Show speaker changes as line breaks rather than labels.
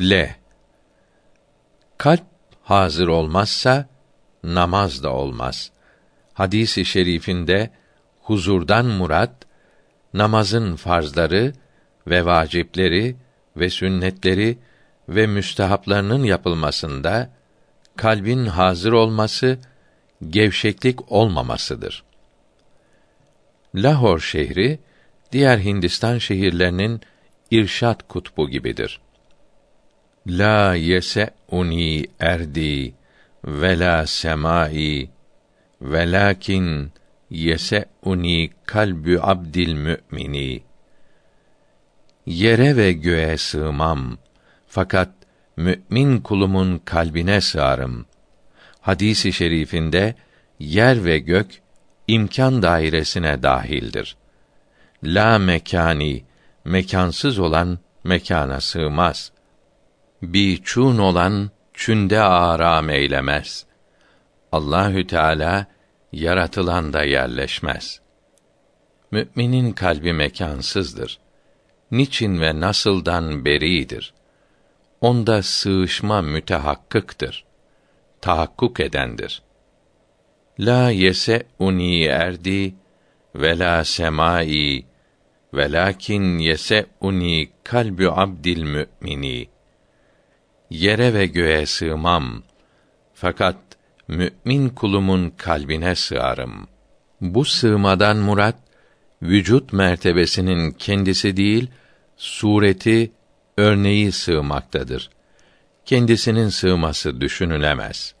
L. Kalp hazır olmazsa namaz da olmaz. Hadisi şerifinde huzurdan murat namazın farzları ve vacipleri ve sünnetleri ve müstehaplarının yapılmasında kalbin hazır olması, gevşeklik olmamasıdır. Lahor şehri diğer Hindistan şehirlerinin irşat kutbu gibidir. La yese uni erdi ve la semai velakin yese uni kalbü abdil mümini Yere ve göğe sığmam fakat mümin kulumun kalbine sığarım. Hadisi şerifinde yer ve gök imkan dairesine dahildir. La mekani mekansız olan mekana sığmaz. Bi çun olan çünde aram eylemez. Allahü Teala yaratılan da yerleşmez. Müminin kalbi mekansızdır. Niçin ve nasıldan beridir. Onda sığışma mütehakkıktır. Tahakkuk edendir. La yese uni erdi ve la semai velakin yese uni kalbü abdil mümini yere ve göğe sığmam. Fakat mümin kulumun kalbine sığarım. Bu sığmadan murat vücut mertebesinin kendisi değil sureti örneği sığmaktadır. Kendisinin sığması düşünülemez